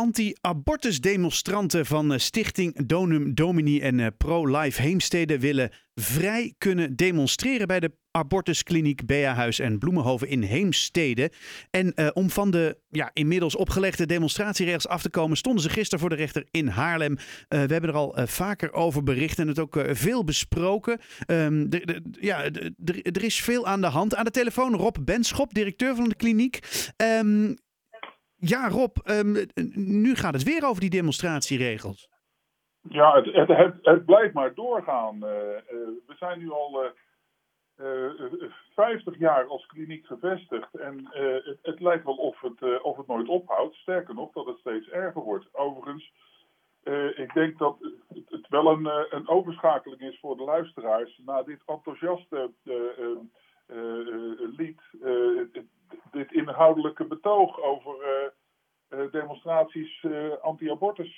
Anti-abortusdemonstranten van eh, Stichting Donum Domini en eh, Pro-Life Heemstede willen vrij kunnen demonstreren bij de abortuskliniek Beahuis en Bloemenhoven in Heemstede. En uh, om van de ja, inmiddels opgelegde demonstratieregels af te komen, stonden ze gisteren voor de rechter in Haarlem. We hebben er al vaker over bericht en het ook veel besproken. Um, ja, er is veel aan de hand. Aan de telefoon Rob Benschop, directeur van de kliniek. Um, ja, Rob, um, nu gaat het weer over die demonstratieregels. Ja, het, het, het, blijft maar doorgaan. Uh, uh, we zijn nu al uh, 50 jaar als kliniek gevestigd en het, het, lijkt wel of het, of het nooit ophoudt. Sterker nog, dat het steeds erger wordt. Overigens, ik denk dat het, het wel een, een overschakeling is voor de luisteraars. Na dit enthousiaste lied dit inhoudelijke betoog over demonstraties anti-abortus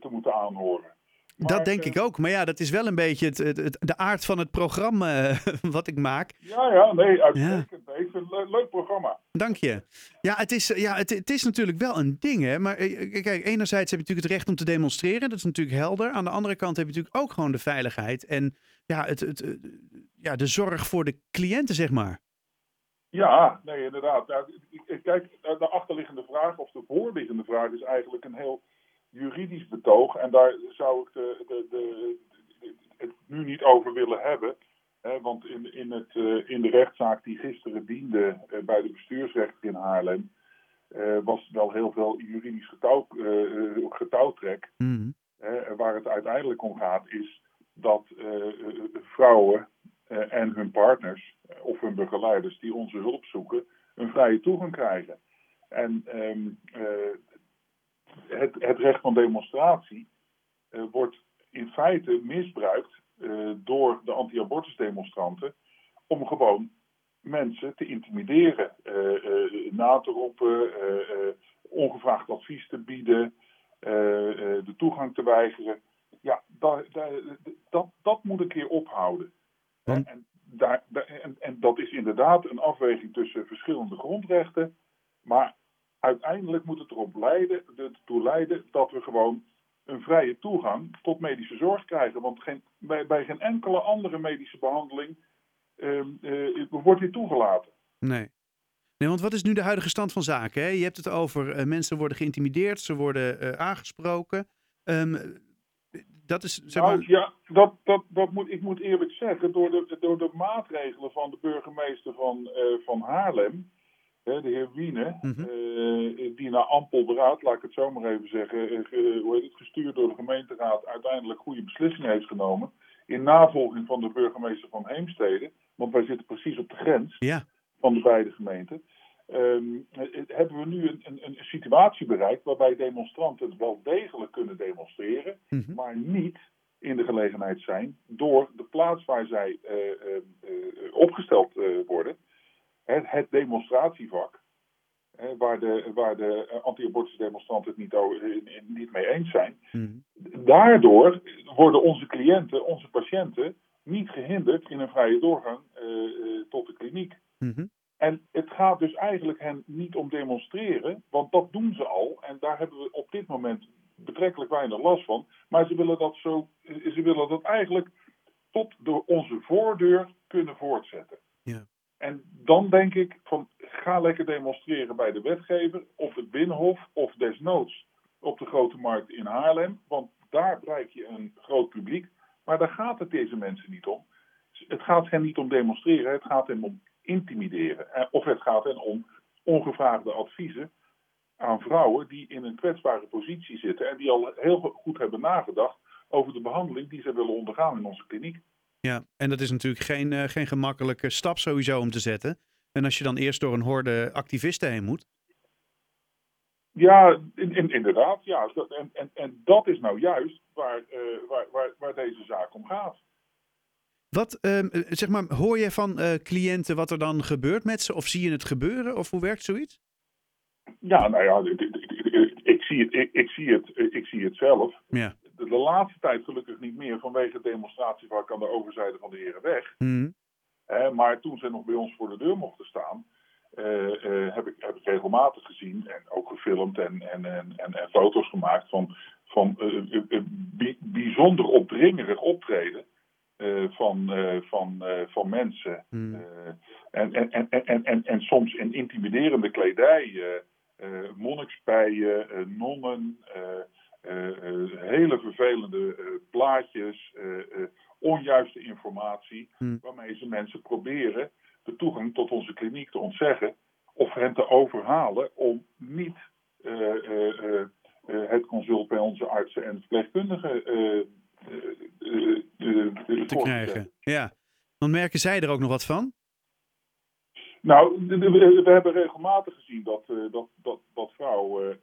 te moeten aanhoren. Maar, dat denk ik ook. Maar ja, dat is wel een beetje het, de aard van het programma wat ik maak. Ja, ja, nee, uitstekend. Ja. Een leuk programma. Dank je. Ja, het is, ja het, het is natuurlijk wel een ding, hè. Maar kijk, enerzijds heb je natuurlijk het recht om te demonstreren. Dat is natuurlijk helder. Aan de andere kant heb je natuurlijk ook gewoon de veiligheid. En ja, het, het, ja de zorg voor de cliënten, zeg maar. Ja, nee, inderdaad. kijk, de achterliggende vraag, of de voorliggende vraag, is eigenlijk een heel juridisch betoog. En daar zou ik de, de, de, het nu niet over willen hebben. Hè, want in, in, het, uh, in de rechtszaak die gisteren diende uh, bij de bestuursrechter in Haarlem. Uh, was wel heel veel juridisch getouw, getouwtrek. Mm. waar het uiteindelijk om gaat is dat vrouwen en hun partners of hun begeleiders die onze hulp zoeken, een vrije toegang krijgen. En um, uh, het, het, recht van demonstratie wordt in feite misbruikt door de anti-abortusdemonstranten om gewoon mensen te intimideren, na te roepen, ongevraagd advies te bieden, de toegang te weigeren. Ja, dat, dat, dat moet een keer ophouden. En daar, en, en dat is inderdaad een afweging tussen verschillende grondrechten. Maar uiteindelijk moet het erop leiden, ertoe leiden dat we gewoon een vrije toegang tot medische zorg krijgen. Want geen, bij, bij geen enkele andere medische behandeling uh, wordt dit toegelaten. Nee. Nee, want wat is nu de huidige stand van zaken? Hè? Je hebt het over uh, mensen worden geïntimideerd, ze worden uh, aangesproken. Um, dat is, zeg maar... Nou, ja, dat, dat, dat moet, ik moet eerlijk zeggen, door de, door de maatregelen van de burgemeester van, uh, van Haarlem, hè, de heer Wiene, mm -hmm. uh, die na ampel beraad, laat ik het zo maar even zeggen, uh, hoe heet het, gestuurd door de gemeenteraad, uiteindelijk goede beslissingen heeft genomen. In navolging van de burgemeester van Heemstede, want wij zitten precies op de grens ja. van de beide gemeenten. Um, hebben we nu een, een, een, situatie bereikt waarbij demonstranten wel degelijk kunnen demonstreren, mm -hmm. maar niet in de gelegenheid zijn door de plaats waar zij uh, uh, opgesteld worden, het, het demonstratievak, waar de, waar de anti-abortusdemonstranten het niet, niet mee eens zijn. Mm -hmm. Daardoor worden onze cliënten, onze patiënten, niet gehinderd in een vrije doorgang tot de kliniek. Mm -hmm. En het gaat dus eigenlijk hen niet om demonstreren, want dat doen ze al. En daar hebben we op dit moment betrekkelijk weinig last van. Maar ze willen dat, zo, ze willen dat eigenlijk tot door onze voordeur kunnen voortzetten. Ja. En dan denk ik van ga lekker demonstreren bij de wetgever, of het Binnenhof, of desnoods op de Grote Markt in Haarlem. Want daar bereik je een groot publiek. Maar daar gaat het deze mensen niet om. Het gaat hen niet om demonstreren, het gaat hen om intimideren. Eh, of het gaat hen om ongevraagde adviezen aan vrouwen die in een kwetsbare positie zitten en die al heel goed hebben nagedacht over de behandeling die ze willen ondergaan in onze kliniek. Ja, en dat is natuurlijk geen, uh, geen gemakkelijke stap sowieso om te zetten. En als je dan eerst door een horde activisten heen moet. Ja, in, in, inderdaad. Ja. En, en, en dat is nou juist waar, uh, waar, waar, waar deze zaak om gaat. Wat, um, zeg maar, hoor je van uh, cliënten wat er dan gebeurt met ze? Of zie je het gebeuren? Of hoe werkt zoiets? Ja, nou ja, ik, ik, ik, ik zie, het, ik, ik, zie het, ik zie het zelf. Ja. De, de, laatste tijd gelukkig niet meer vanwege het demonstratievak aan de overzijde van de Herenweg. Mm. Maar toen ze nog bij ons voor de deur mochten staan, heb, ik, heb ik regelmatig gezien en ook gefilmd en, en, en, en, en foto's gemaakt van, van bijzonder opdringerig optreden. Van, van, van mensen. Hmm. en, en, en, en, en, en soms in intimiderende kledij. monnikspijen, nonnen, hele vervelende plaatjes, onjuiste informatie, Hmm. waarmee ze mensen proberen de toegang tot onze kliniek te ontzeggen of hen te overhalen om niet eh, eh, eh, eh, het consult bij onze artsen en verpleegkundigen eh, eh, eh, eh, te krijgen. Ja. Dan merken zij er ook nog wat van? Nou, we, hebben regelmatig gezien dat, eh, dat, dat, dat vrouwen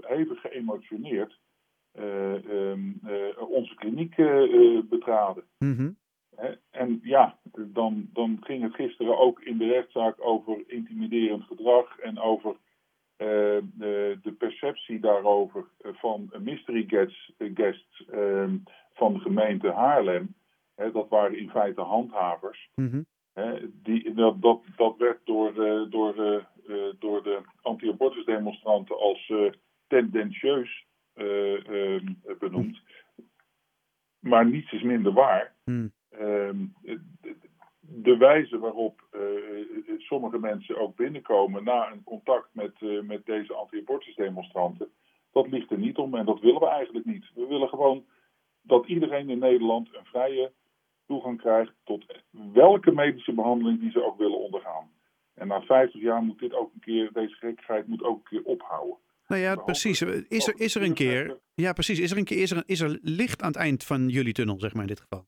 hevig geëmotioneerd eh, ehm, eh, onze kliniek betraden. Mhm. En ja, dan, dan ging het gisteren ook in de rechtszaak over intimiderend gedrag en over de, de perceptie daarover van mystery guests, guests ehm, van de gemeente Haarlem. Hè, dat waren in feite handhavers. Mhm. Hè, die, dat, dat, dat werd door, eh, door, eh, eh, door de anti-abortusdemonstranten als eh, tendentieus eh, ehm, benoemd. Maar niets is minder waar. Hmm. Ehm, de- de wijze waarop sommige mensen ook binnenkomen na een contact met, met deze anti-abortusdemonstranten, dat ligt er niet om en dat willen we eigenlijk niet. We willen gewoon dat iedereen in Nederland een vrije toegang krijgt tot welke medische behandeling die ze ook willen ondergaan. En na 50 jaar moet dit ook een keer, deze gekkigheid moet ook een keer ophouden. Nou ja, precies. Is er, is er een keer. Ja, precies. Is er een keer. Is er, is er licht aan het eind van jullie tunnel, zeg maar in dit geval?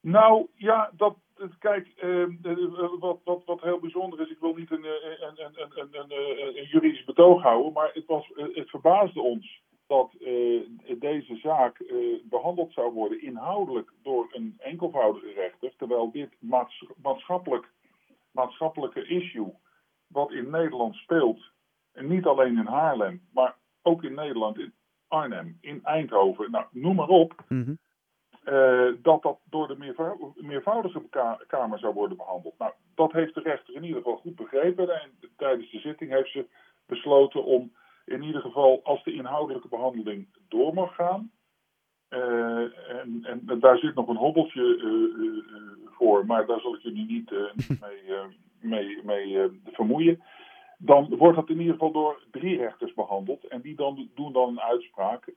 Nou ja, dat, kijk, ehm, eh, wat, wat, wat heel bijzonder is, ik wil niet een, eh, een, een, juridisch betoog houden, maar het, was, het verbaasde ons dat eh, deze zaak eh, behandeld zou worden inhoudelijk door een enkelvoudige rechter, terwijl dit maats- maatschappelijk, maatschappelijke issue wat in Nederland speelt, en niet alleen in Haarlem, maar ook in Nederland, in Arnhem, in Eindhoven, nou, noem maar op, Mhm. eh, dat dat door de meervou- meervoudige ka- Kamer zou worden behandeld. Nou, dat heeft de rechter in ieder geval goed begrepen. En tijdens de zitting heeft ze besloten om in ieder geval, als de inhoudelijke behandeling door mag gaan. eh, en, en daar zit nog een hobbeltje eh, eh, voor, maar daar zal ik jullie niet, niet mee, mee, mee vermoeien. Dan wordt dat in ieder geval door drie rechters behandeld. En die dan, doen dan een uitspraak,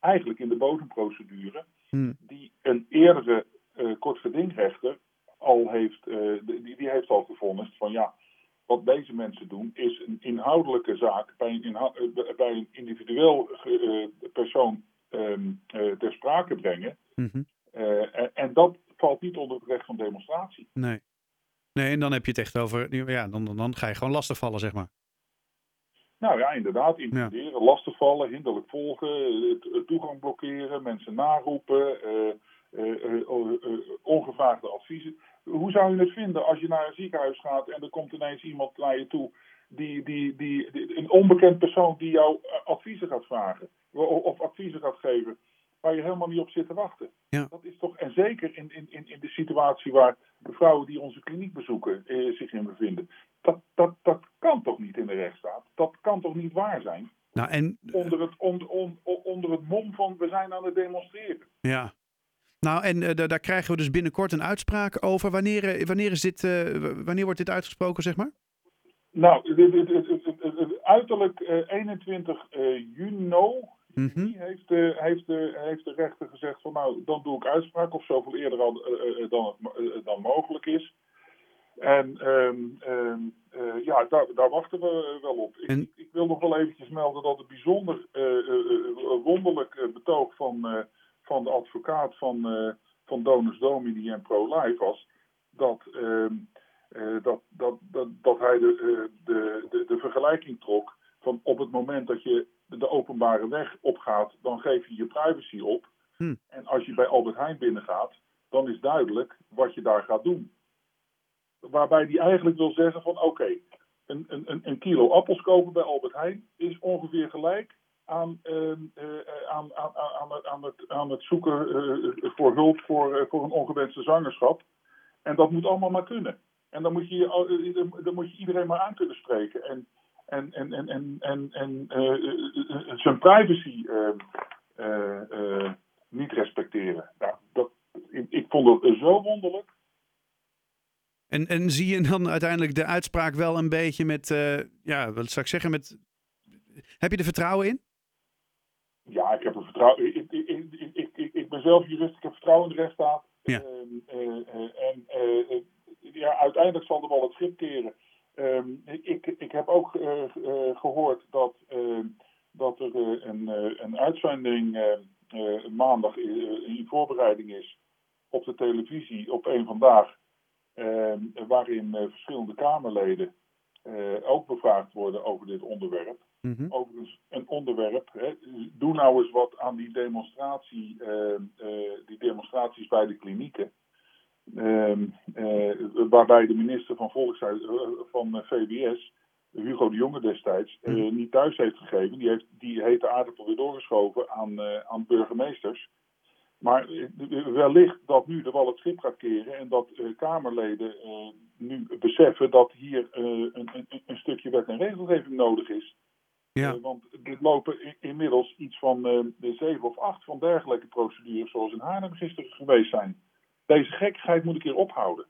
eigenlijk in de bodemprocedure Hmm. die een eerdere kortgedingrechter al heeft, eh, die, die heeft al gevonden van ja, wat deze mensen doen is een inhoudelijke zaak bij een, eh, bij een individueel eh, persoon ehm, eh, ter sprake brengen. Mhm. En, en dat valt niet onder het recht van demonstratie. Nee. Nee, en dan heb je het echt over. Ja, dan, dan, dan ga je gewoon lastigvallen, zeg maar. Nou ja, inderdaad, intimideren, lastigvallen, hinderlijk volgen, toegang blokkeren, mensen naroepen, eh, ongevraagde adviezen. Hoe zou je het vinden als je naar een ziekenhuis gaat en er komt ineens iemand naar je toe, die, die, die, die- een onbekend persoon die jou eh, adviezen gaat vragen of adviezen gaat geven, waar je helemaal niet op zit te wachten? Ja. Dat is toch, en zeker in, in, in, in de situatie waar de vrouwen die onze kliniek bezoeken eh, zich in bevinden. Dat, dat, dat kan toch niet in de rechtsstaat? Dat kan toch niet waar zijn? Nou, en. Onder het, on- on- on- onder het mom van we zijn aan het demonstreren. Ja. Nou, en eh, da- daar krijgen we dus binnenkort een uitspraak over. Wanneer, eh, wanneer, is dit, eh, wanneer wordt dit uitgesproken, zeg maar? Nou, uiterlijk eh, 21 eh, juni heeft, de, heeft, de, heeft de rechter gezegd van nou, dan doe ik uitspraak of zoveel eerder al, eh, eh, dan, eh, dan mogelijk is. En ehm, ehm, eh, ja, daar, daar wachten we wel op. Ik, En- ik, ik wil nog wel eventjes melden dat het bijzonder wonderlijk betoog van, van de advocaat van, van Donors Domini en Pro-Life was. Dat, ehm, eh, dat, dat, dat, dat hij de, eh, de, de, de vergelijking trok van op het moment dat je de openbare weg opgaat, dan geef je je privacy op. Hm. En als je bij Albert Heijn binnengaat, dan is duidelijk wat je daar gaat doen. Waarbij hij eigenlijk wil zeggen van oké, een, een, een- een kilo appels kopen bij Albert Heijn is ongeveer gelijk aan, eh, aan, aan, aan, aan, het, aan, het, aan het zoeken eh, voor hulp voor, eh, voor een ongewenste zwangerschap. En dat moet allemaal maar kunnen. En dan moet je, dan moet je iedereen maar aan kunnen spreken. En, en, en, en, en, en, en zijn privacy niet respecteren. Nou, dat, ik, ik vond het zo wonderlijk. En, en zie je dan uiteindelijk de uitspraak wel een beetje met, ja, wat zou ik zeggen, met... Heb je er vertrouwen in? Ja, ik heb er vertrouwen ik, ik, ik, ik, ben zelf jurist, ik heb vertrouwen in de rechtsstaat. Ja. Uh, en ja, uiteindelijk zal er wel het schip keren. Ehm, ik, ik heb ook gehoord dat, ehm, dat er een, een uitzending maandag in voorbereiding is op de televisie op één vandaag. Ehm, waarin eh, verschillende Kamerleden eh, ook bevraagd worden over dit onderwerp. Mm Overigens een onderwerp, hè, doe nou eens wat aan die, demonstratie, eh, die demonstraties bij de klinieken. Ehm, waarbij de minister van Volkshuis, van VWS, Hugo de Jonge destijds, mhm. niet thuis heeft gegeven. Die heeft die hete aardappel weer doorgeschoven aan, aan burgemeesters. Maar eh, wellicht dat nu de wal het schip gaat keren en dat uh, Kamerleden uh, nu beseffen dat hier uh, een, een, een, stukje wet en regelgeving nodig is. Ja. want er lopen inmiddels iets van de zeven of acht van dergelijke procedures zoals in Haarlem gisteren geweest zijn. Deze gekkigheid moet een keer ophouden.